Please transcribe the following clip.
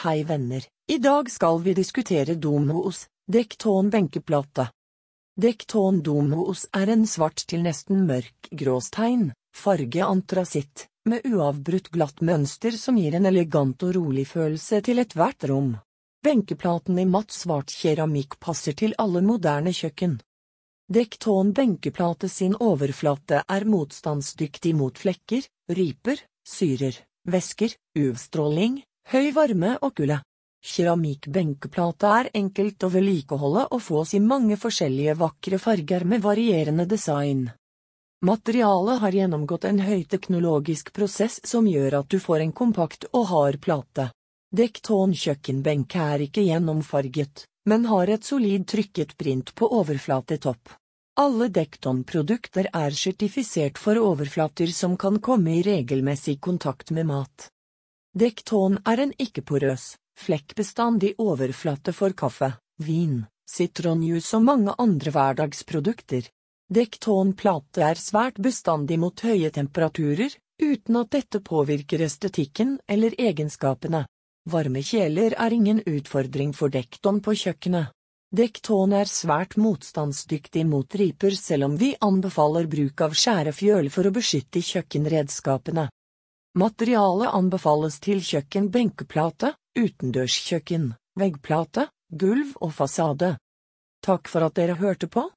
Hei venner, i dag skal vi diskutere Domos, Dekton benkeplate. Dekton Domoos er en svart til nesten mørk gråstein, farge antrasitt, med uavbrutt glatt mønster som gir en elegant og rolig følelse til ethvert rom. Benkeplaten i matt svart keramikk passer til alle moderne kjøkken. Dekton benkeplate sin overflate er motstandsdyktig mot flekker, riper, syrer, væsker, UV-stråling, høy varme og kulde. Keramikkbenkeplata er enkelt å vedlikeholde og fås i mange forskjellige vakre farger med varierende design. Materialet har gjennomgått en høyteknologisk prosess som gjør at du får en kompakt og hard plate. Dekktån kjøkkenbenk er ikke gjennomfarget, men har et solid trykket print på overflatetopp. Alle Dekton-produkter er sertifisert for overflater som kan komme i regelmessig kontakt med mat. Dekktån er en ikke-porøs, flekkbestandig overflate for kaffe, vin, sitronjuice og mange andre hverdagsprodukter. Dektonplate er svært bestandig mot høye temperaturer, uten at dette påvirker estetikken eller egenskapene. Varme kjeler er ingen utfordring for dekton på kjøkkenet. Dekton er svært motstandsdyktig mot riper selv om vi anbefaler bruk av skjærefjøl for å beskytte kjøkkenredskapene. Materialet anbefales til kjøkkenbenkeplate, utendørskjøkken, veggplate, gulv og fasade. Takk for at dere hørte på.